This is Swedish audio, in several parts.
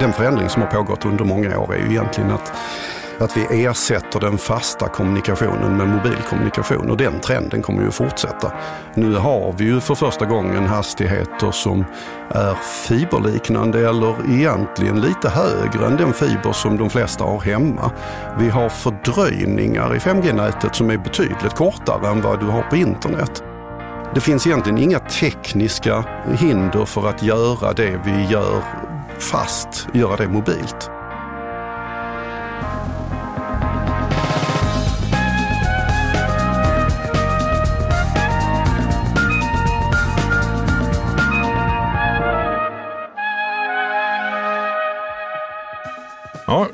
Den förändring som har pågått under många år är ju egentligen att, att vi ersätter den fasta kommunikationen med mobilkommunikation och den trenden kommer ju fortsätta. Nu har vi ju för första gången hastigheter som är fiberliknande eller egentligen lite högre än den fiber som de flesta har hemma. Vi har fördröjningar i 5G-nätet som är betydligt kortare än vad du har på internet. Det finns egentligen inga tekniska hinder för att göra det vi gör fast, göra det mobilt.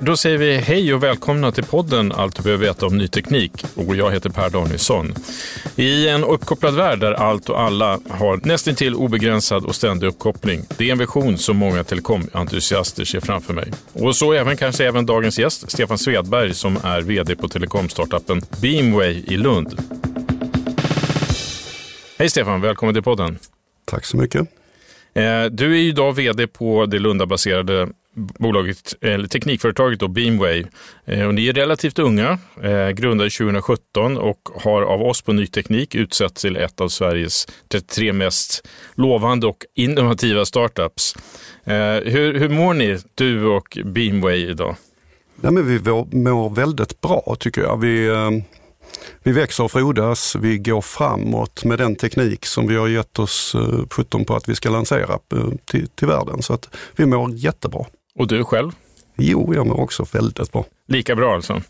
Då säger vi hej och välkomna till podden Allt du behöver veta om ny teknik. Och jag heter Per Danielsson. I en uppkopplad värld där allt och alla har nästintill obegränsad och ständig uppkoppling. Det är en vision som många telekomentusiaster ser framför mig. Och så även kanske även dagens gäst, Stefan Svedberg, som är vd på telekomstartuppen Beamway i Lund. Hej Stefan, välkommen till podden. Tack så mycket. Eh, Du är idag vd på det Lundabaserade bolaget, eller teknikföretaget då, Beamway. Eh, och ni är relativt unga, eh, grundade 2017 och har av oss på Ny Teknik utsetts till ett av Sveriges 33 mest lovande och innovativa startups. Eh, hur, hur mår ni, du och Beamway idag? Nej, men vi mår väldigt bra tycker jag. Vi, vi växer och frodas, vi går framåt med den teknik som vi har gett oss 17 på att vi ska lansera till, till världen. Så att vi mår jättebra. Och du själv? Jo, jag mår också väldigt bra. Lika bra alltså.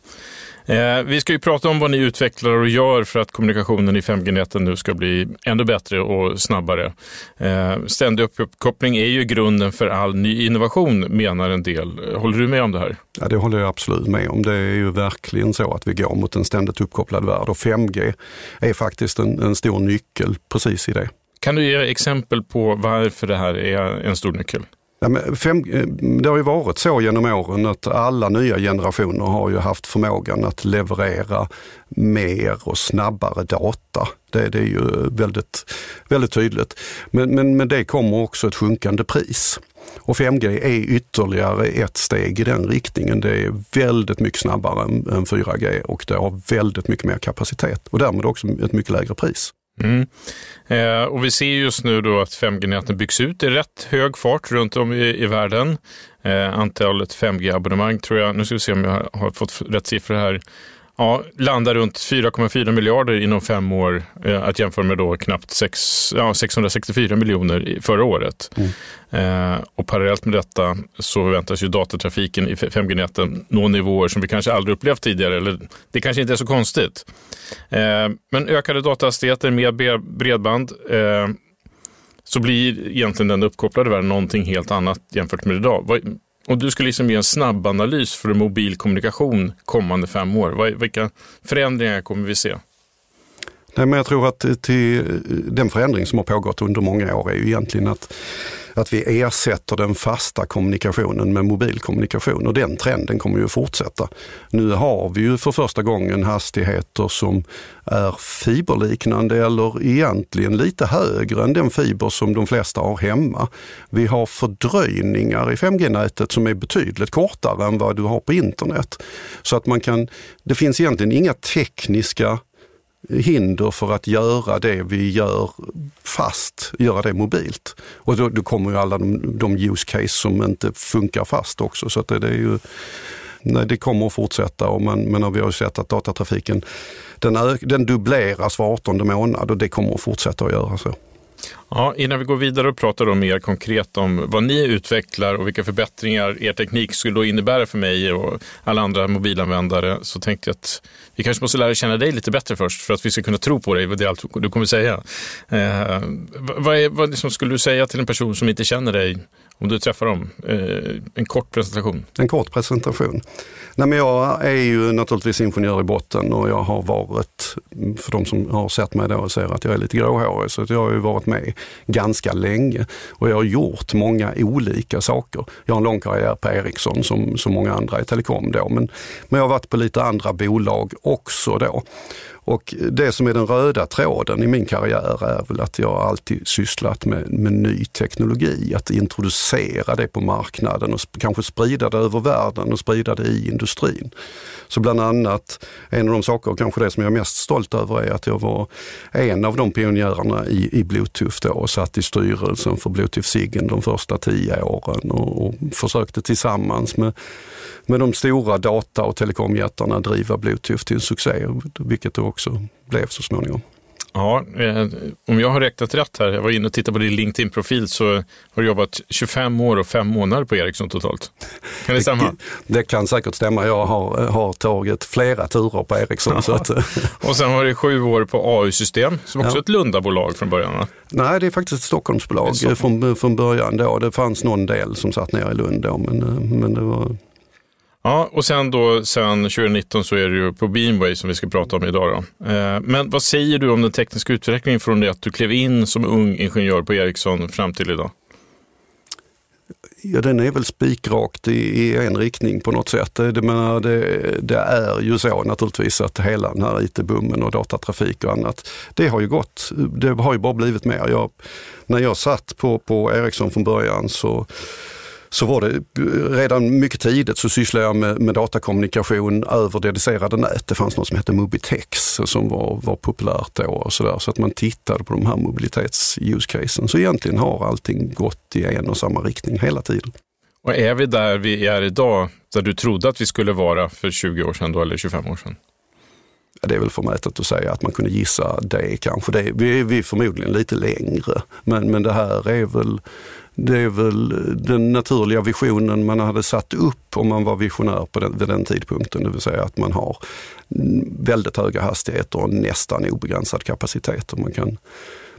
Eh, vi ska ju prata om vad ni utvecklar och gör för att kommunikationen i 5G-näten nu ska bli ännu bättre och snabbare. Eh, ständig uppkoppling är ju grunden för all ny innovation, menar en del. Håller du med om det här? Ja, det håller jag absolut med om. Det är ju verkligen så att vi går mot en ständigt uppkopplad värld och 5G är faktiskt en, en stor nyckel precis i det. Kan du ge exempel på varför det här är en stor nyckel? Ja, men fem, eh, det har ju varit så genom åren att alla nya generationer har ju haft förmågan att leverera mer och snabbare data. Det, det är ju väldigt, väldigt tydligt. Men, men med det kommer också ett sjunkande pris. Och 5G är ytterligare ett steg i den riktningen. Det är väldigt mycket snabbare än 4G och det har väldigt mycket mer kapacitet och därmed också ett mycket lägre pris. Mm. Eh, och vi ser just nu då att 5G-näten byggs ut i rätt hög fart runt om i, i världen. Eh, antalet 5G-abonnemang tror jag, nu ska vi se om jag har, har fått rätt siffror här, ja, landar runt 4,4 miljarder inom fem år eh, att jämföra med då knappt sex, ja, 664 miljoner förra året. Eh, och parallellt med detta så väntas ju datatrafiken i 5G-näten nå nivåer som vi kanske aldrig upplevt tidigare. Eller, det kanske inte är så konstigt. Eh, men ökade datahastigheter med bredband eh, så blir egentligen den uppkopplade världen någonting helt annat jämfört med idag. Och du ska liksom ge en snabb analys för mobilkommunikation kommande fem år. Vilka förändringar kommer vi se? Nej, men jag tror att till, den förändring som har pågått under många år är ju egentligen att att vi ersätter den fasta kommunikationen med mobilkommunikation och den trenden kommer ju fortsätta. Nu har vi ju för första gången hastigheter som är fiberliknande eller egentligen lite högre än den fiber som de flesta har hemma. Vi har fördröjningar i 5G-nätet som är betydligt kortare än vad du har på internet. Så att man kan, det finns egentligen inga tekniska hinder för att göra det vi gör fast, göra det mobilt. Och då, då kommer ju alla de, de use case som inte funkar fast också. Så det, det, är ju, nej, det kommer att fortsätta och man, men vi har ju sett att datatrafiken den, den dubbleras var 18 månad och det kommer att fortsätta att göra så. Ja, innan vi går vidare och pratar då mer konkret om vad ni utvecklar och vilka förbättringar er teknik skulle då innebära för mig och alla andra mobilanvändare så tänkte jag att vi kanske måste lära känna dig lite bättre först för att vi ska kunna tro på dig, och det är allt du kommer säga. Eh, vad, är, vad liksom skulle du säga till en person som inte känner dig om du träffar dem? Eh, en kort presentation. En kort presentation. Nej, men jag är ju naturligtvis ingenjör i botten och jag har varit, för de som har sett mig då, ser att jag är lite gråhårig, så jag har ju varit med ganska länge och jag har gjort många olika saker. Jag har en lång karriär på Ericsson som, som många andra i telekom då, men, men jag har varit på lite andra bolag också då. Och det som är den röda tråden i min karriär är väl att jag alltid sysslat med, med ny teknologi, att introducera det på marknaden och kanske sprida det över världen och sprida det i industrin. Så bland annat, en av de saker, och kanske det som jag är mest stolt över, är att jag var en av de pionjärerna i, i Bluetooth då och satt i styrelsen för Bluetooth-SIGgen de första tio åren och, och försökte tillsammans med med de stora data och telekomjättarna driva Bluetooth till en succé, vilket då också blev så småningom. Ja, eh, om jag har räknat rätt här, jag var inne och tittade på din LinkedIn-profil, så har du jobbat 25 år och 5 månader på Ericsson totalt. Kan det stämma? Det, det kan säkert stämma. Jag har, har tagit flera turer på Ericsson. Ja. Så att, och sen var det sju år på AU-system, som också ja. ett Lundabolag från början? Va? Nej, det är faktiskt ett Stockholmsbolag Stockholm. från, från början. Då. Det fanns någon del som satt ner i Lund då, men, men det var Ja, och sen då, sen 2019 så är det ju på Beamway som vi ska prata om idag. Då. Eh, men vad säger du om den tekniska utvecklingen från det att du klev in som ung ingenjör på Ericsson fram till idag? Ja, den är väl spikrakt i, i en riktning på något sätt. Det, menar, det, det, är ju så naturligtvis att hela den här IT-boomen och datatrafik och annat, det har ju gått, det har ju bara blivit mer. Jag, när jag satt på, på Ericsson från början så så var det redan mycket tidigt så sysslade jag med, med datakommunikation över dedicerade nät. Det fanns något som hette Mobitex som var, var populärt då och så där. Så att man tittade på de här mobilitets-use casen. Så egentligen har allting gått i en och samma riktning hela tiden. Och är vi där vi är idag, där du trodde att vi skulle vara för 20 år sedan då, eller 25 år sedan? det är väl förmätet att säga att man kunde gissa det kanske. Det, vi, vi är förmodligen lite längre, men, men det här är väl det är väl den naturliga visionen man hade satt upp om man var visionär på den, vid den tidpunkten. Det vill säga att man har väldigt höga hastigheter och nästan obegränsad kapacitet. Och man kan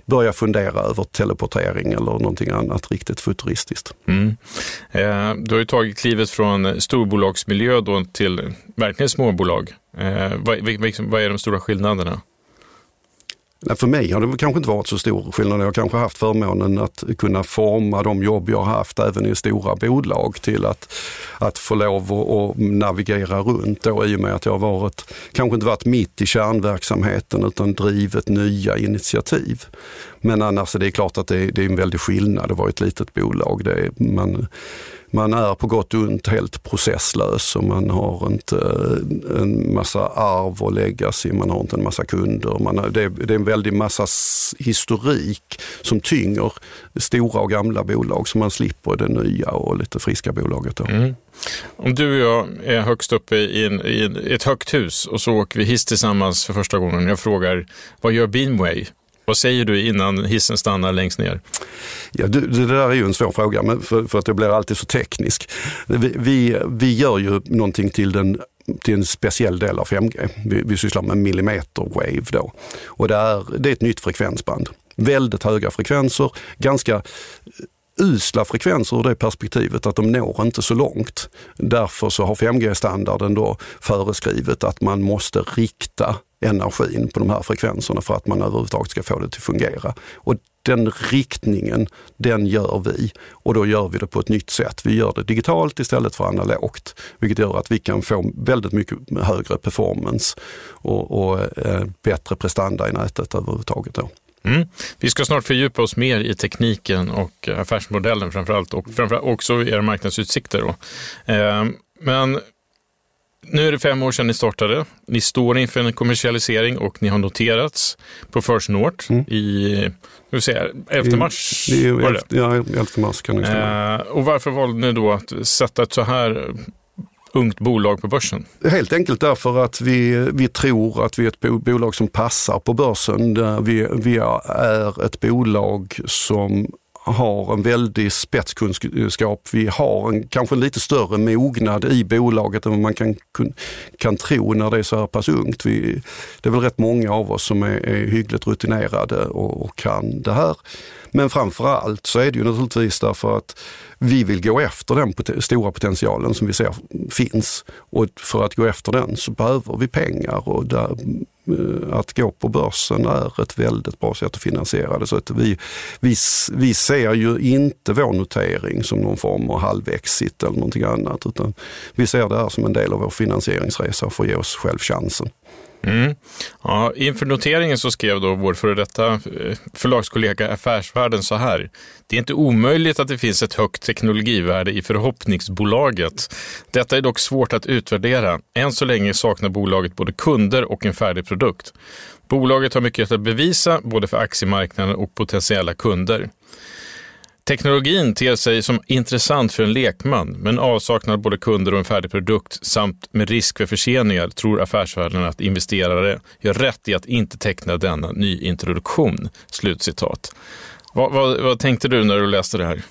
börja fundera över teleportering eller någonting annat riktigt futuristiskt. Mm. Eh, du har ju tagit klivet från storbolagsmiljö då till verkligen småbolag. Eh, vad, vad är de stora skillnaderna? För mig har det kanske inte varit så stor skillnad. Jag har kanske haft förmånen att kunna forma de jobb jag har haft även i stora bolag till att, att få lov att navigera runt då, i och med att jag har varit, kanske inte varit mitt i kärnverksamheten utan drivit nya initiativ. Men annars är det klart att det, det är en väldig skillnad att vara ett litet bolag. Det är, man, man är på gott och ont helt processlös och man har inte eh, en massa arv att lägga sig, man har inte en massa kunder. Man har, det, är, det är en väldig massa historik som tynger stora och gamla bolag så man slipper det nya och lite friska bolaget. Då. Mm. Om du och jag är högst uppe i, en, i ett högt hus och så åker vi hiss tillsammans för första gången. Jag frågar, vad gör Beamway? Vad säger du innan hissen stannar längst ner? Ja, det, det där är ju en svår fråga men för, för att det blir alltid så teknisk. Vi, vi, vi gör ju någonting till den till en speciell del av 5G. Vi, vi sysslar med millimeter wave då. Och det är, det är ett nytt frekvensband. Väldigt höga frekvenser, ganska usla frekvenser ur det perspektivet att de når inte så långt. Därför så har 5G-standarden då föreskrivet att man måste rikta energin på de här frekvenserna för att man överhuvudtaget ska få det att fungera. Och den riktningen, den gör vi och då gör vi det på ett nytt sätt. Vi gör det digitalt istället för analogt, vilket gör att vi kan få väldigt mycket högre performance och, och eh, bättre prestanda i nätet överhuvudtaget. Då. Mm. Vi ska snart fördjupa oss mer i tekniken och affärsmodellen framförallt och framförallt också era marknadsutsikter. Då. Eh, men nu är det fem år sedan ni startade. Ni står inför en kommersialisering och ni har noterats på First North mm. i hur säger, 11 mars. I, i, var det? Ja, 11 mars kan det stämma. Eh, och varför valde ni då att sätta ett så här ungt bolag på börsen? Helt enkelt därför att vi, vi tror att vi är ett bolag som passar på börsen. Vi, vi är ett bolag som har en väldig spetskunskap. Vi har en, kanske en lite större mognad i bolaget än vad man kan, kan tro när det är så här pass ungt. Vi, det är väl rätt många av oss som är, är hyggligt rutinerade och, och kan det här. Men framförallt så är det ju naturligtvis därför att vi vill gå efter den pot stora potentialen som vi ser finns. Och för att gå efter den så behöver vi pengar och där, eh, att gå på börsen är ett väldigt bra sätt att finansiera det. Så att vi, vi, vi ser ju inte vår notering som någon form av halvexit eller någonting annat utan vi ser det här som en del av vår finansieringsresa för att ge oss själv chansen. Mm. Ja, inför noteringen så skrev då vår före detta eh, förlagskollega Affärsvärlden så här. Det är inte omöjligt att det finns ett högt teknologivärde i förhoppningsbolaget. Detta är dock svårt att utvärdera. Än så länge saknar bolaget både kunder och en färdig produkt. Bolaget har mycket att bevisa både för aktiemarknaden och potentiella kunder. Teknologin ter sig som intressant för en lekman, men avsaknad både kunder och en färdig produkt samt med risk för förseningar tror affärsvärlden att investerare gör rätt i att inte teckna denna nyintroduktion. Slutcitat. Vad, vad, vad tänkte du när du läste det här?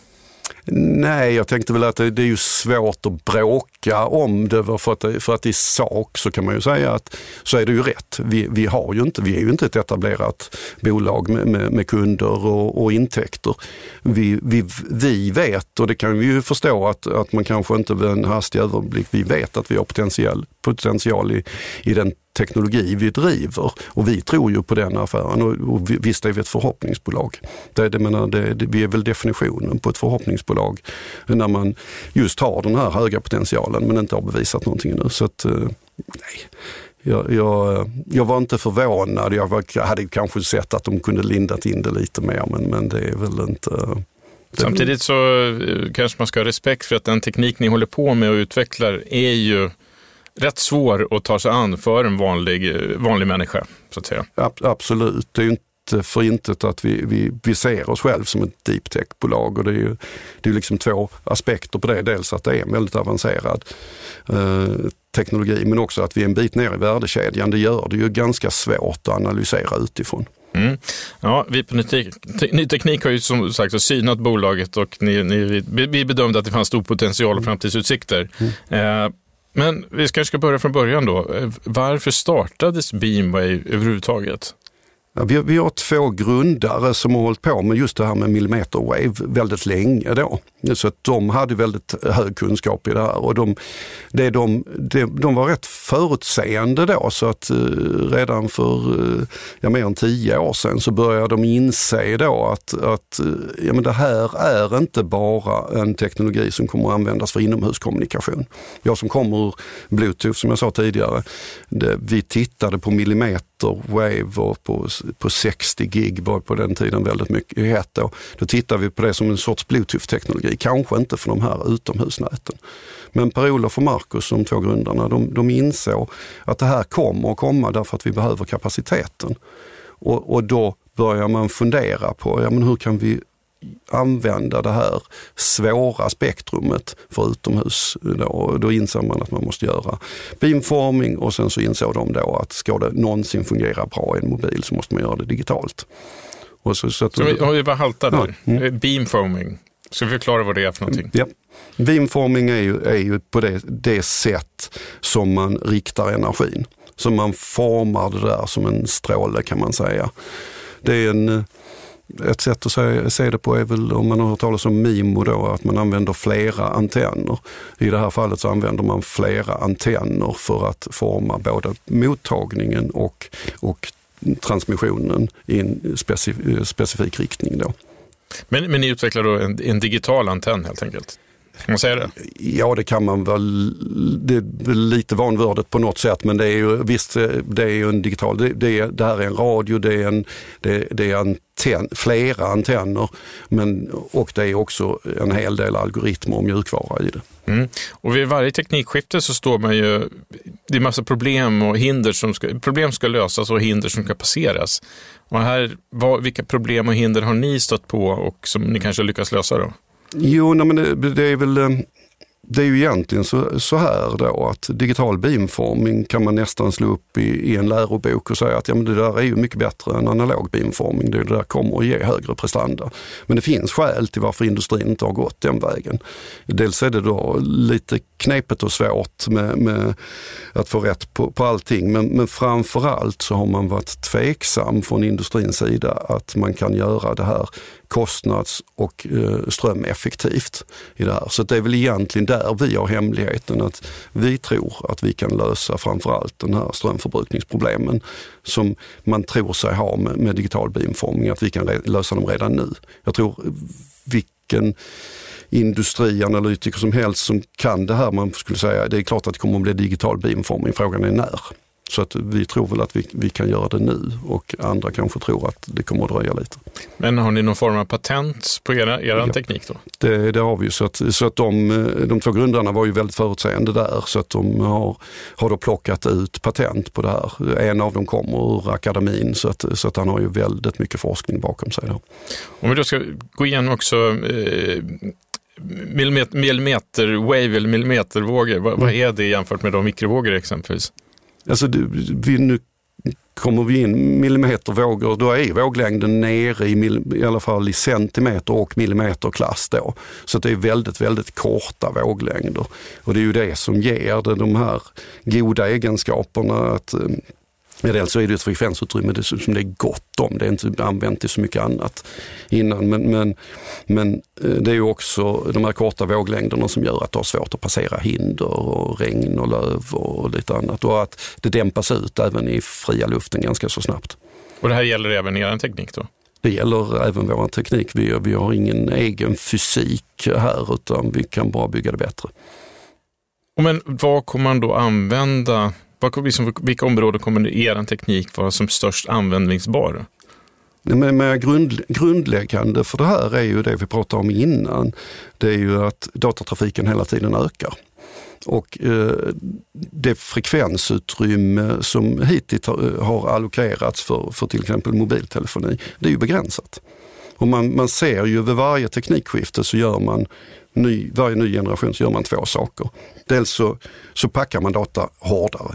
Nej, jag tänkte väl att det, det är ju svårt att bråka om det för att, för att i sak så kan man ju säga att så är det ju rätt. Vi, vi, har ju inte, vi är ju inte ett etablerat bolag med, med, med kunder och, och, intäkter. Vi, vi, vi vet, och det kan vi ju förstå att, att man kanske inte vid en hastig överblick, vi vet att vi har potential, potential i, i den teknologi vi driver och vi tror ju på den affären och, och visst är vi ett förhoppningsbolag. Det, det, menar, det, det, vi är väl definitionen på ett förhoppningsbolag när man just har den här höga potentialen men inte har bevisat någonting nu. Så att, eh, nej. Jag, jag, jag, var inte förvånad. Jag, var, jag hade kanske sett att de kunde lindat in det lite mer men, men det är väl inte eh, Samtidigt så eh, kanske man ska ha respekt för att den teknik ni håller på med och utvecklar är ju rätt svår att ta sig an för en vanlig, vanlig människa. Så att säga. Absolut, det är ju inte för intet att vi, vi, vi ser oss själv som ett deep tech-bolag och det är ju det är liksom två aspekter på det. Dels att det är en väldigt avancerad eh, teknologi men också att vi är en bit ner i värdekedjan. Det gör det ju ganska svårt att analysera utifrån. Mm. Ja, vi på Ny, Ny Teknik har ju som sagt synat bolaget och ni, ni, vi bedömde att det fanns stor potential och framtidsutsikter. Mm. Eh, men vi kanske ska börja från början då. Eh, varför startades Beamway överhuvudtaget? Ja, vi, vi har två grundare som har hållit på med just det här med millimeterwave väldigt länge då. Så att de hade väldigt hög kunskap i det här och de, det de, de, de var rätt förutseende då så att eh, redan för eh, ja, mer än tio år sedan så började de inse då att, att eh, ja, men det här är inte bara en teknologi som kommer att användas för inomhuskommunikation. Jag som kommer ur Bluetooth som jag sa tidigare, det, vi tittade på millimeter millimeterwave och på, på 60 gig var på den tiden väldigt mycket hett då. Då tittade vi på det som en sorts Bluetooth-teknologi Kanske inte för de här utomhusnäten. Men Per-Olof och Marcus, de två grundarna, de, de insåg att det här kommer att komma därför att vi behöver kapaciteten. Och, och då börjar man fundera på ja, men hur kan vi använda det här svåra spektrumet för utomhus. Då, då inser man att man måste göra beamforming och sen så insåg de då att ska det någonsin fungera bra i en mobil så måste man göra det digitalt. Och så, så, att, så vi, vi bara haltar där. Ja. Mm. Beamforming, Ska vi förklara vad det är för någonting? Ja. Beamforming är ju, är ju på det, det sätt som man riktar energin. Så man formar det där som en stråle kan man säga. Det är en ett sätt att se, se det på är väl om man har hört talas om MIMO då, att man använder flera antenner. I det här fallet så använder man flera antenner för att forma både mottagningen och, och transmissionen i en specif specifik riktning. Då. Men, men ni utvecklar då en, en digital antenn helt enkelt? Kan man säga det? Ja, det kan man väl. Det är lite vanvördigt på något sätt, men det är ju visst, det är ju en digital. Det, det, det här är en radio, det är, en, det, det är antenn, flera antenner, men, och det är också en hel del algoritmer och mjukvara i det. Mm. Och vid varje teknikskifte så står man ju, det är massa problem och hinder som ska, problem ska lösas och hinder som ska passeras. Och här, vad, vilka problem och hinder har ni stött på och som ni kanske lyckas lösa då? Jo, nej, men det, det, är väl eh, det är ju egentligen så, så, här då att digital beamforming kan man nästan slå upp i, i, en lärobok och säga att ja, men det där är ju mycket bättre än analog beamforming. Det, det där kommer att ge högre prestanda. Men det finns skäl till varför industrin inte har gått den vägen. Dels är det då lite knepigt och svårt med, med att få rätt på, på allting. Men, men framförallt så har man varit tveksam från industrins sida att man kan göra det här kostnads och eh, strömeffektivt i det här. Så det är väl egentligen där vi har hemligheten att vi tror att vi kan lösa framförallt den här strömförbrukningsproblemen som man tror sig ha med, med digital beamforming, att vi kan lösa dem redan nu. Jag tror vilken industrianalytiker som helst som kan det här, man skulle säga det är klart att det kommer att bli digital beamforming, frågan är när. Så att vi tror väl att vi, vi kan göra det nu och andra kanske tror att det kommer att dröja lite. Men har ni någon form av patent på era, er ja, teknik då? Det, det har vi så att, så att de, de två grundarna var ju väldigt förutseende där så att de har, har då plockat ut patent på det här. En av dem kommer ur akademin så att, så att han har ju väldigt mycket forskning bakom sig. Då. Om vi då ska gå igenom också eh, millimeter, millimeter wave eller millimetervågor, vad, vad är det jämfört med de mikrovågor exempelvis? Alltså, vi, nu kommer vi in millimetervågor, då är våglängden nere i, i alla fall i centimeter och millimeterklass då. Så det är väldigt, väldigt korta våglängder. Och det är ju det som ger det de här goda egenskaperna att eh, dels så är det ett frekvensutrymme som det är gott om, det är inte använt till så mycket annat innan. Men, men, men eh, det är ju också de här korta våglängderna som gör att det har svårt att passera hinder och regn och löv och lite annat. Och att det dämpas ut även i fria luften ganska så snabbt. Och det här gäller även er teknik då? Det gäller även vår teknik. Vi, vi har ingen egen fysik här utan vi kan bara bygga det bättre. Men vad kommer man då använda liksom, vilka områden kommer er teknik vara som störst användningsbar? Men med grund, grundläggande för det här är ju det vi pratade om innan. Det är ju att datatrafiken hela tiden ökar. Och eh, det frekvensutrymme som hittills eh, har allokerats för, för till exempel mobiltelefoni, det är ju begränsat. Och man, man ser ju vid varje teknikskifte så gör man ny, varje ny generation så gör man två saker. Dels så, så packar man data hårdare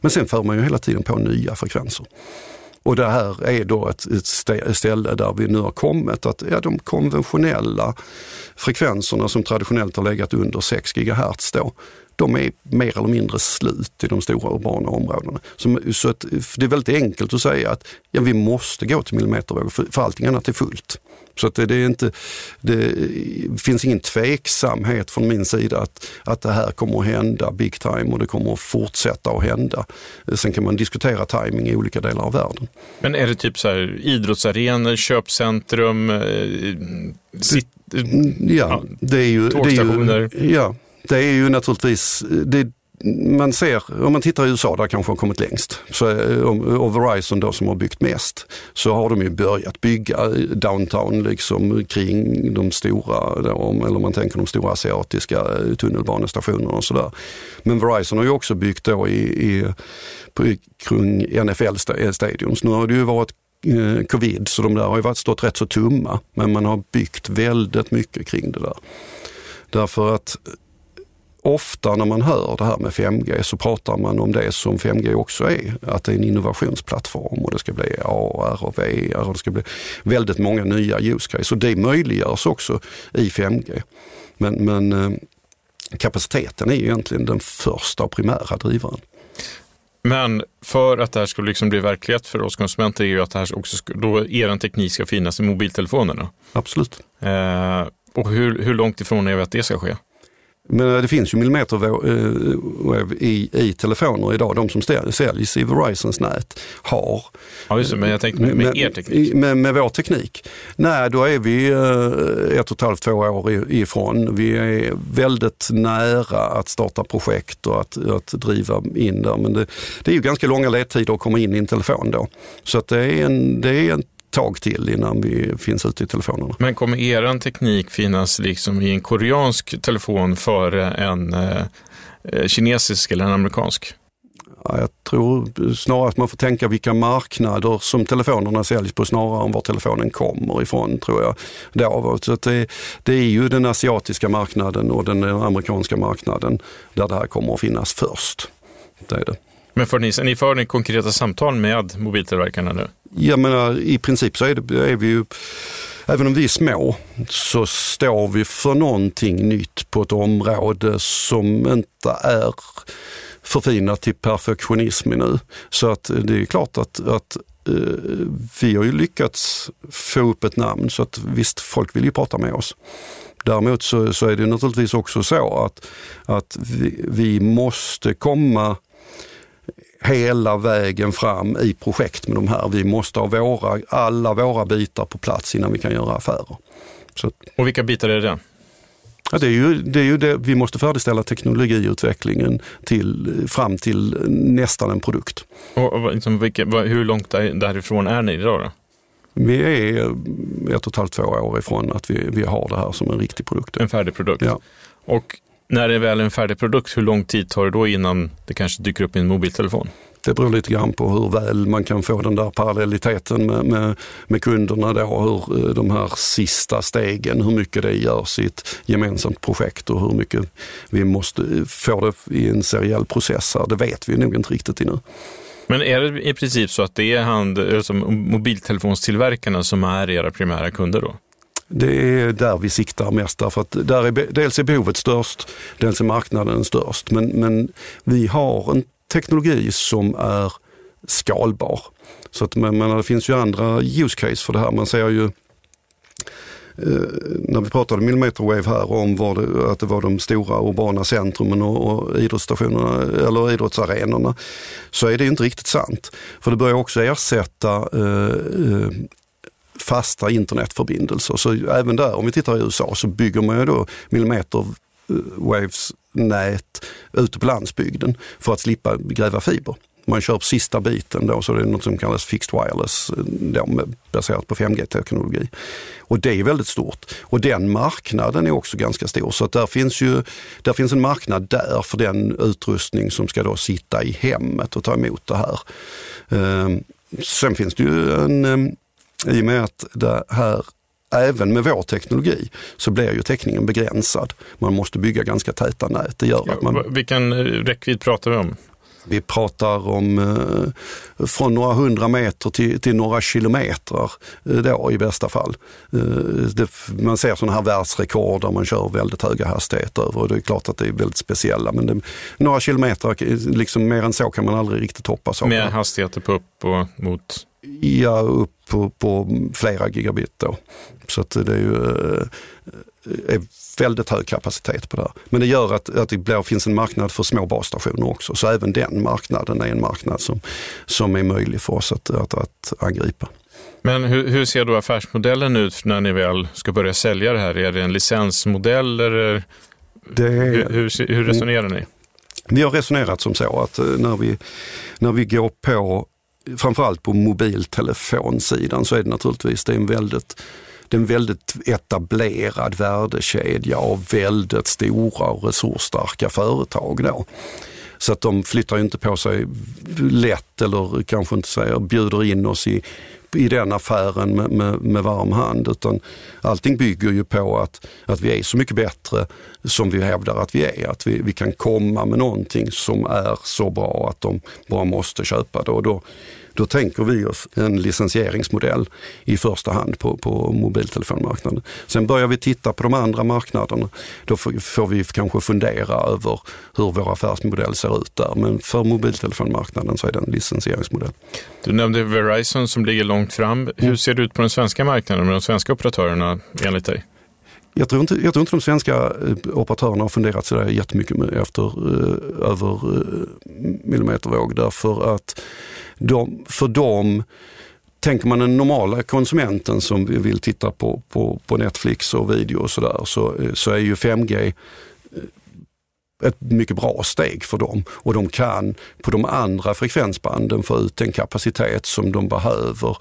Men sen för man ju hela tiden på nya frekvenser. Och det här är då ett, ett ställe där vi nu har kommit att ja, de konventionella frekvenserna som traditionellt har legat under 6 GHz då, de är mer eller mindre slut i de stora urbana områdena. Så, så att, det är väldigt enkelt att säga att ja, vi måste gå till millimetervågor för, för allting annat är fullt. Så att det, är inte, det finns ingen tveksamhet från min sida att, att det här kommer att hända big time och det kommer att fortsätta att hända. Sen kan man diskutera timing i olika delar av världen. Men är det typ så här idrottsarenor, köpcentrum, eh, sit, ja, det är ju, tågstationer? Det är ju, ja, det är ju naturligtvis, det, man ser, om man tittar i USA där kanske har kommit längst, så, eh, eh, och Verizon då som har byggt mest, så har de ju börjat bygga eh, downtown liksom kring de stora, eller om man tänker de stora asiatiska tunnelbanestationerna och sådär. Men Verizon har ju också byggt då i, i, på, kring NFL-stadions. Nu har det ju varit covid så de där har ju varit stått rätt så tumma, men man har byggt väldigt mycket kring det där. Därför att ofta när man hör det här med 5G så pratar man om det som 5G också är, att det är en innovationsplattform och det ska bli AR och VR och det ska bli väldigt många nya use cases och det möjliggörs också i 5G. Men, men eh, kapaciteten är egentligen den första och primära drivaren. Men för att det här skulle liksom bli verklighet för oss konsumenter är ju att det här också ska, då er teknik ska finnas i mobiltelefonerna. Absolut. Eh, och hur, hur långt ifrån är vi att det ska ske? Men det finns ju millimetervåg i, i telefoner idag. De som säljs i Verizons nät har. Ja, just det, men jag tänkte med, med er teknik. Med, med vår teknik. Nej, då är vi ett och ett halvt, två år ifrån. Vi är väldigt nära att starta projekt och att, att driva in där. Men det, det är ju ganska långa ledtider att komma in i en telefon då. Så att det är en, det är en tag till innan vi finns ute i telefonerna. Men kommer er teknik finnas liksom i en koreansk telefon före en eh, kinesisk eller en amerikansk? Ja, jag tror snarare att man får tänka vilka marknader som telefonerna säljs på snarare än var telefonen kommer ifrån tror jag. Så det, det är ju den asiatiska marknaden och den amerikanska marknaden där det här kommer att finnas först. Det är det. Men för ni, ni för ni konkreta samtal med mobiltillverkarna nu? Jag menar, i princip så är, det, är vi ju, även om vi är små, så står vi för någonting nytt på ett område som inte är förfinat till perfektionism nu. Så att det är klart att, att uh, vi har ju lyckats få upp ett namn så att visst, folk vill ju prata med oss. Däremot så, så är det naturligtvis också så att, att vi, vi måste komma hela vägen fram i projekt med de här. Vi måste ha våra, alla våra bitar på plats innan vi kan göra affärer. Så. Och vilka bitar är det? Ja, det är ju, det är ju det. Vi måste färdigställa teknologiutvecklingen till, fram till nästan en produkt. Och, och liksom, vilka, hur långt därifrån är ni idag? Då? Vi är ett och ett halvt, två år ifrån att vi, vi har det här som en riktig produkt. En färdig produkt. Ja. Och när det är väl en färdig produkt, hur lång tid tar det då innan det kanske dyker upp i en mobiltelefon? Det beror lite grann på hur väl man kan få den där parallelliteten med, med, med kunderna då, hur de här sista stegen, hur mycket det görs i ett gemensamt projekt och hur mycket vi måste få det i en seriell process här. Det vet vi nog inte riktigt ännu. Men är det i princip så att det är hand, alltså mobiltelefonstillverkarna som är era primära kunder då? Det är där vi siktar mest därför att där är, dels är behovet störst, dels är marknaden störst. Men, men vi har en teknologi som är skalbar. Så att, men, men det finns ju andra use case för det här. Man ser ju Eh, när vi pratade millimeterwave här om det, att det var de stora urbana centrumen och, och idrottsstationerna eller idrottsarenorna så är det inte riktigt sant. För det börjar också ersätta eh, eh fasta internetförbindelser. Så även där, om vi tittar i USA, så bygger man ju då millimeterwaves eh, nät ute på landsbygden för att slippa gräva fiber man kör på sista biten då, så det är något som kallas fixed wireless eh, då, baserat på 5G-teknologi. Och det är väldigt stort. Och den marknaden är också ganska stor. Så att där finns ju där finns en marknad där för den utrustning som ska då sitta i hemmet och ta emot det här. Ehm, sen finns det ju en, ehm, i och med att det här även med vår teknologi så blir ju täckningen begränsad. Man måste bygga ganska täta nät. Det gör att man... Vilken räckvidd pratar vi om? Vi pratar om eh, från några hundra meter till, till några kilometer eh, då i bästa fall. Eh, det, man ser sådana här världsrekord där man kör väldigt höga hastigheter över och det är klart att det är väldigt speciella. Men det, några kilometer, liksom mer än så kan man aldrig riktigt hoppas. Mer hastigheter på upp och mot? Ja, upp på, på flera gigabit då. Så att det är ju är väldigt hög kapacitet på det här. Men det gör att, att det blir, finns en marknad för små basstationer också. Så även den marknaden är en marknad som, som är möjlig för oss att, att, att angripa. Men hur, hur, ser då affärsmodellen ut när ni väl ska börja sälja det här? Är det en licensmodell eller det hur, hur, hur resonerar ni? Vi har resonerat som så att eh, när vi, när vi går på framförallt på mobiltelefonsidan så är det naturligtvis det är en väldigt det är en väldigt etablerad värdekedja av väldigt stora och resursstarka företag. Då. Så att de flyttar inte på sig lätt eller kanske inte säger bjuder in oss i, i den affären med, med, med, varm hand. Utan allting bygger ju på att, att vi är så mycket bättre som vi hävdar att vi är. Att vi, vi kan komma med någonting som är så bra att de bara måste köpa det. Och då, då tänker vi oss en licensieringsmodell i första hand på, på mobiltelefonmarknaden. Sen börjar vi titta på de andra marknaderna. Då får vi kanske fundera över hur vår affärsmodell ser ut där. Men för mobiltelefonmarknaden så är det en licensieringsmodell. Du nämnde Verizon som ligger långt fram. Hur mm. ser det ut på den svenska marknaden med de svenska operatörerna enligt dig? Jag tror, inte, jag tror inte de svenska eh, operatörerna har funderat sådär jättemycket efter, eh, över eh, millimetervåg därför att de, för dem Tänker man den normala konsumenten som vill titta på, på, på Netflix och video och sådär så, eh, så är ju 5G eh, ett mycket bra steg för dem. Och de kan på de andra frekvensbanden få ut den kapacitet som de behöver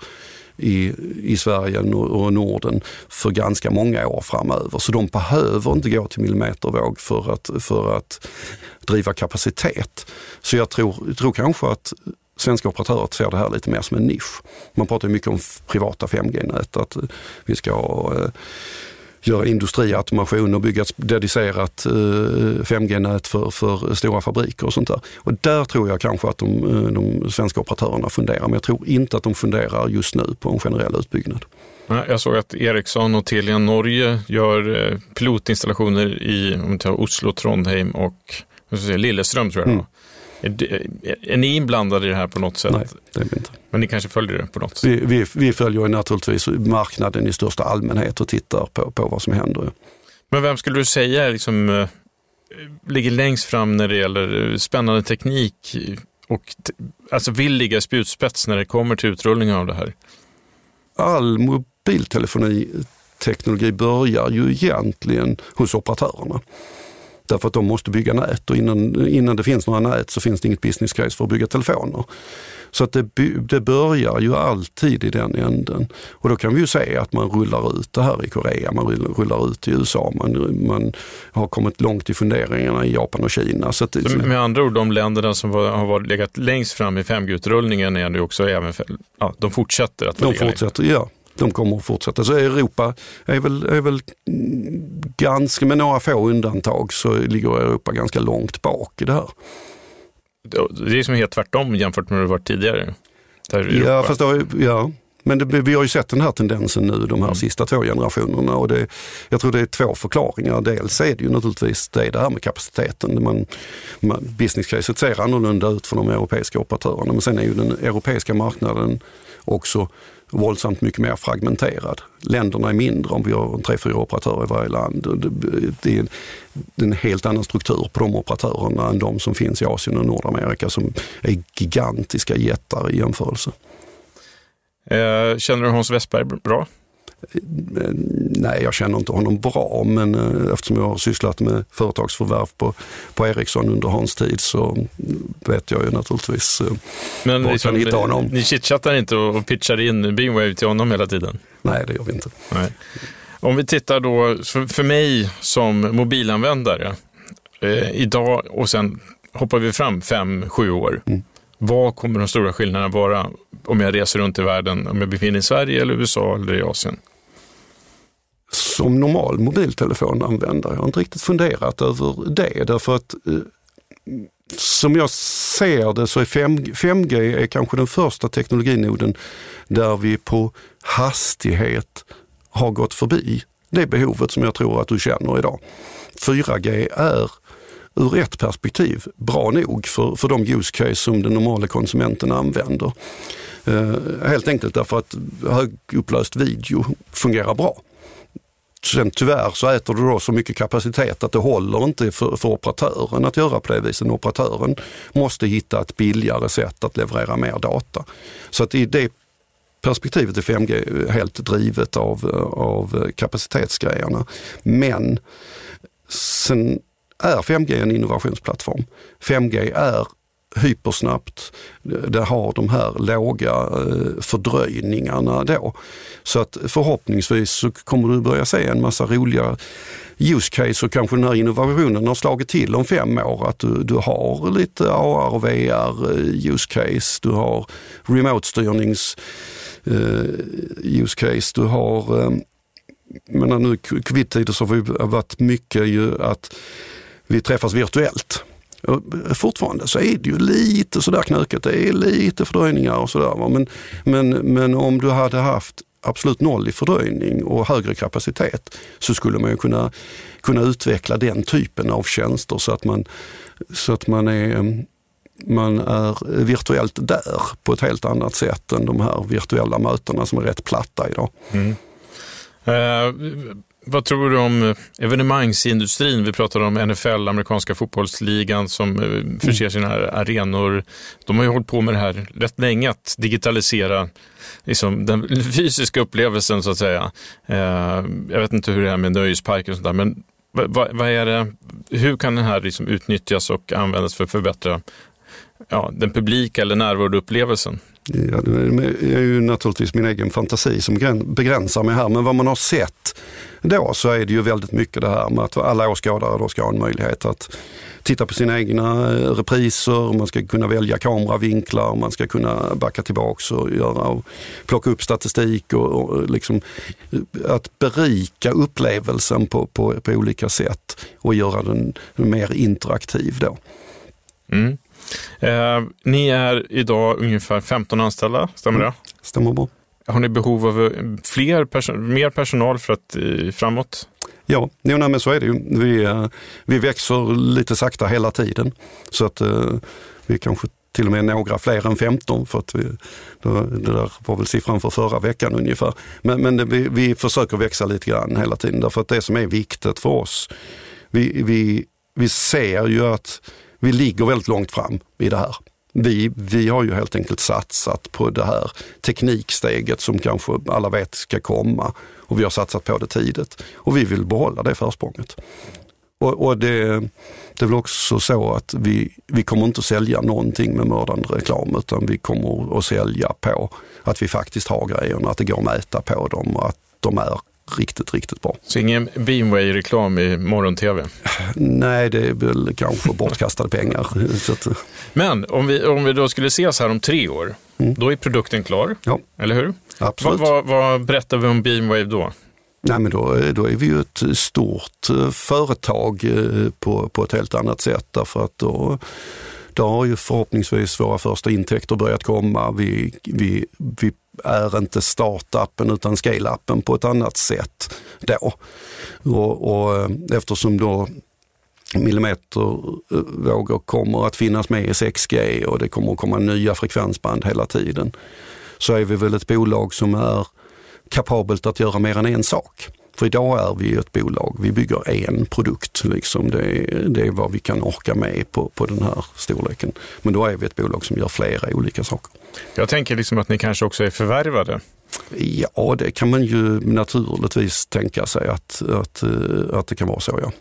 i, i Sverige och Norden för ganska många år framöver. Så de behöver inte gå till millimetervåg för att, för att driva kapacitet. Så jag tror, tror kanske att svenska operatörer ser det här lite mer som en nisch. Man pratar mycket om privata 5G-nät, att vi ska ha eh, göra industriautomation och bygga ett dedicerat 5G-nät eh, för, för stora fabriker och sånt där. Och där tror jag kanske att de, eh, de svenska operatörerna funderar, men jag tror inte att de funderar just nu på en generell utbyggnad. Jag såg att Ericsson och Telia Norge gör eh, pilotinstallationer i om Oslo, Trondheim och Lilleström tror jag mm. Är, är, ni inblandade i det här på något sätt? Nej, det är vi inte. Men ni kanske följer det på något sätt? Vi, vi, vi följer naturligtvis marknaden i största allmänhet och tittar på, på vad som händer. Men vem skulle du säga liksom, eh, ligger längst fram när det gäller eh, spännande teknik och alltså vill ligga spjutspets när det kommer till utrullning av det här? All mobiltelefoni teknologi börjar ju egentligen hos operatörerna. Därför att de måste bygga nät och innan, innan det finns några nät så finns det inget business case för att bygga telefoner. Så att det, det börjar ju alltid i den änden. Och då kan vi ju se att man rullar ut det här i Korea, man rullar ut i USA, man, man har kommit långt i funderingarna i Japan och Kina. Så, att, så med andra ord, de länderna som var, har varit, legat längst fram i 5G-utrullningen är nu också även, ja, de fortsätter att De fortsätter, ja de kommer att fortsätta. Så Europa är väl, är väl ganska, med några få undantag så ligger Europa ganska långt bak i det här. Det är som helt tvärtom jämfört med hur det varit tidigare. ja, fast då, ja. Men det, vi har ju sett den här tendensen nu de här mm. sista två generationerna och det, jag tror det är två förklaringar. Dels är det ju naturligtvis det, det här med kapaciteten. Man, man, business caset ser annorlunda ut för de europeiska operatörerna men sen är ju den europeiska marknaden också våldsamt mycket mer fragmenterad. Länderna är mindre om vi har tre, fyra operatörer i varje land. Det är en helt annan struktur på de operatörerna än de som finns i Asien och Nordamerika som är gigantiska jättar i jämförelse. Eh, känner du Hans Westberg bra? Nej, jag känner inte honom bra, men eh, eftersom jag har sysslat med företagsförvärv på, på Ericsson under hans tid så vet jag ju naturligtvis eh, men var liksom, kan hitta honom. Ni chitchattar inte och pitchar in Beamwave till honom hela tiden? Nej, det gör vi inte. Nej. Om vi tittar då, för mig som mobilanvändare, eh, idag och sen hoppar vi fram fem, sju år. Mm. Vad kommer de stora skillnaderna vara om jag reser runt i världen, om jag befinner mig i Sverige eller USA eller i Asien? Som normal mobiltelefonanvändare, jag har inte riktigt funderat över det därför att eh, som jag ser det så är 5, 5G är kanske den första teknologinoden där vi på hastighet har gått förbi det behovet som jag tror att du känner idag. 4G är ur ett perspektiv bra nog för, för de use case som den normala konsumenten använder. Eh, helt enkelt därför att högupplöst video fungerar bra. Sen tyvärr så äter du då så mycket kapacitet att det håller inte för, för operatören att göra på det viset. Operatören måste hitta ett billigare sätt att leverera mer data. Så att i det perspektivet är 5G helt drivet av, av kapacitetsgrejerna. Men sen är 5G en innovationsplattform. 5G är hypersnabbt. Det har de här låga eh, fördröjningarna då. Så att förhoppningsvis så kommer du börja se en massa roliga use case och kanske den här innovationen har slagit till om fem år. Att du, du har lite AR och VR eh, use case, du har remote-styrnings eh, use case, du har uh, menar nu covid-tider så har vi varit mycket ju att vi träffas virtuellt. Och fortfarande så är det ju lite sådär knökigt, det är lite fördröjningar och sådär. Men, men, men om du hade haft absolut noll i fördröjning och högre kapacitet så skulle man ju kunna, kunna utveckla den typen av tjänster så att man, så att man är man är virtuellt där på ett helt annat sätt än de här virtuella mötena som är rätt platta idag. Mm. Uh, vad tror du om evenemangsindustrin? Vi pratade om NFL, amerikanska fotbollsligan, som eh, förser sina arenor. De har ju hållit på med det här rätt länge, att digitalisera liksom, den fysiska upplevelsen så att säga. Eh, jag vet inte hur det är med nöjesparker och sånt där, men vad, vad är det, hur kan den här liksom utnyttjas och användas för att förbättra ja, den publika eller närvaroupplevelsen? Ja, det är ju naturligtvis min egen fantasi som begränsar mig här, men vad man har sett då så är det ju väldigt mycket det här med att alla åskådare då ska ha en möjlighet att titta på sina egna eh, repriser, man ska kunna välja kameravinklar, man ska kunna backa tillbaks och göra och plocka upp statistik och, och liksom eh, att berika upplevelsen på, på, på olika sätt och göra den mer interaktiv då. Mm. Eh, ni är idag ungefär 15 anställda, stämmer det? Mm, stämmer bra. Har ni behov av eh, fler person mer personal för att eh, framåt? Ja, jo, nej, men så är det ju. Vi, eh, vi växer lite sakta hela tiden. Så att eh, vi kanske till och med några fler än 15 för att vi, det där var väl siffran för förra veckan ungefär. Men, men det, vi, vi försöker växa lite grann hela tiden därför att det som är viktigt för oss, vi, vi, vi ser ju att vi ligger väldigt långt fram i det här. Vi, vi har ju helt enkelt satsat på det här tekniksteget som kanske alla vet ska komma och vi har satsat på det tidigt och vi vill behålla det försprånget. Och, och det, det är väl också så att vi, vi kommer inte sälja någonting med mördande reklam utan vi kommer att sälja på att vi faktiskt har grejerna, att det går att mäta på dem och att de är riktigt, riktigt bra. Så ingen Beamway-reklam i morgon-tv? Nej, det är väl kanske bortkastade pengar. Att... Men om vi, om vi då skulle ses här om tre år, mm. då är produkten klar, ja. eller hur? Absolut. Vad, vad, vad berättar vi om Beamwave då? Nej, men då, då är vi ju ett stort eh, företag eh, på, på ett helt annat sätt därför att då, då har ju förhoppningsvis våra första intäkter börjat komma. Vi, vi, vi är inte startupen utan scale-upen på ett annat sätt då. Och, och eh, eftersom då millimetervågor eh, kommer att finnas med i 6G och det kommer att komma nya frekvensband hela tiden så är vi väl ett bolag som är kapabelt att göra mer än en sak. För idag är vi ett bolag, vi bygger en produkt. Liksom. Det, är, det är vad vi kan orka med på, på den här storleken. Men då är vi ett bolag som gör flera olika saker. Jag tänker liksom att ni kanske också är förvärvade. Ja, det kan man ju naturligtvis tänka sig att, att, att det kan vara så. Ja.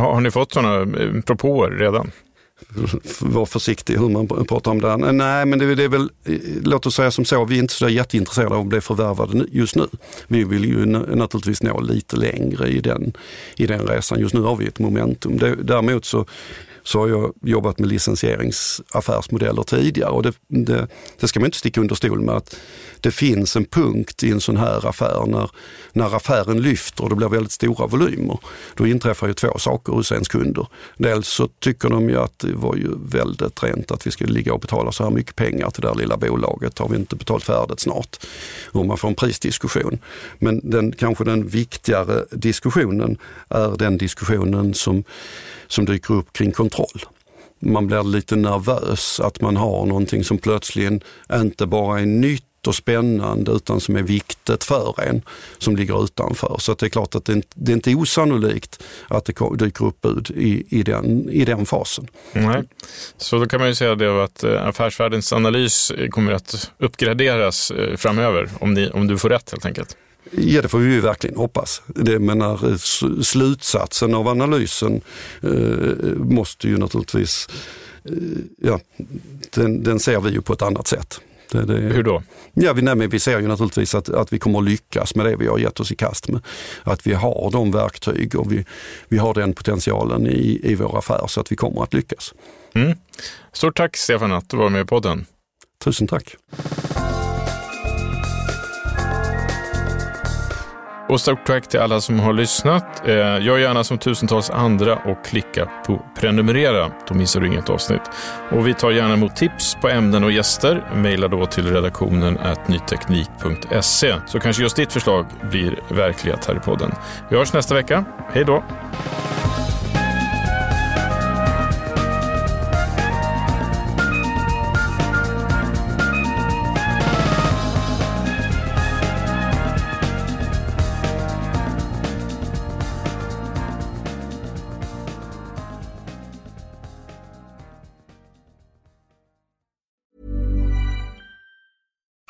Har ni fått sådana eh, propåer redan? Var försiktig hur man pratar om det. Nej, men det, det är väl, låt oss säga som så, vi är inte så jätteintresserade av att bli förvärvade just nu. Vi vill ju naturligtvis nå lite längre i den, i den resan. Just nu har vi ett momentum. Däremot så så har jag jobbat med licensieringsaffärsmodeller tidigare och det, det, det, ska man inte sticka under stol med att det finns en punkt i en sån här affär när, när affären lyfter och det blir väldigt stora volymer. Då inträffar ju två saker hos ens kunder. Dels så tycker de ju att det var ju väldigt rent att vi skulle ligga och betala så här mycket pengar till det här lilla bolaget. Har vi inte betalt färdigt snart? Och man får en prisdiskussion. Men den, kanske den viktigare diskussionen är den diskussionen som som dyker upp kring kontroll. Man blir lite nervös att man har någonting som plötsligen inte bara är nytt och spännande utan som är viktigt för en som ligger utanför. Så det är klart att det, är, det är inte osannolikt att det dyker upp bud i, i, den, i den fasen. Nej. Så då kan man ju säga det att eh, affärsvärldens analys kommer att uppgraderas eh, framöver om, ni, om du får rätt helt enkelt. Ja, det får vi ju verkligen hoppas. Det menar, eh, slutsatsen av analysen eh, måste ju naturligtvis, eh, ja, den, den, ser vi ju på ett annat sätt. Det, det, Hur då? Ja, vi, nej, vi ser ju naturligtvis att, att vi kommer att lyckas med det vi har gett oss i kast med. Att vi har de verktyg och vi, vi har den potentialen i, i vår affär så att vi kommer att lyckas. Mm. Stort tack Stefan att du var med i podden. Tusen tack. Och stort tack till alla som har lyssnat. Eh, gör gärna som tusentals andra och klicka på prenumerera. Då missar du inget avsnitt. Och vi tar gärna emot tips på ämnen och gäster. Maila då till redaktionen nyteknik.se så kanske just ditt förslag blir verklighet här i podden. Vi hörs nästa vecka. Hej då!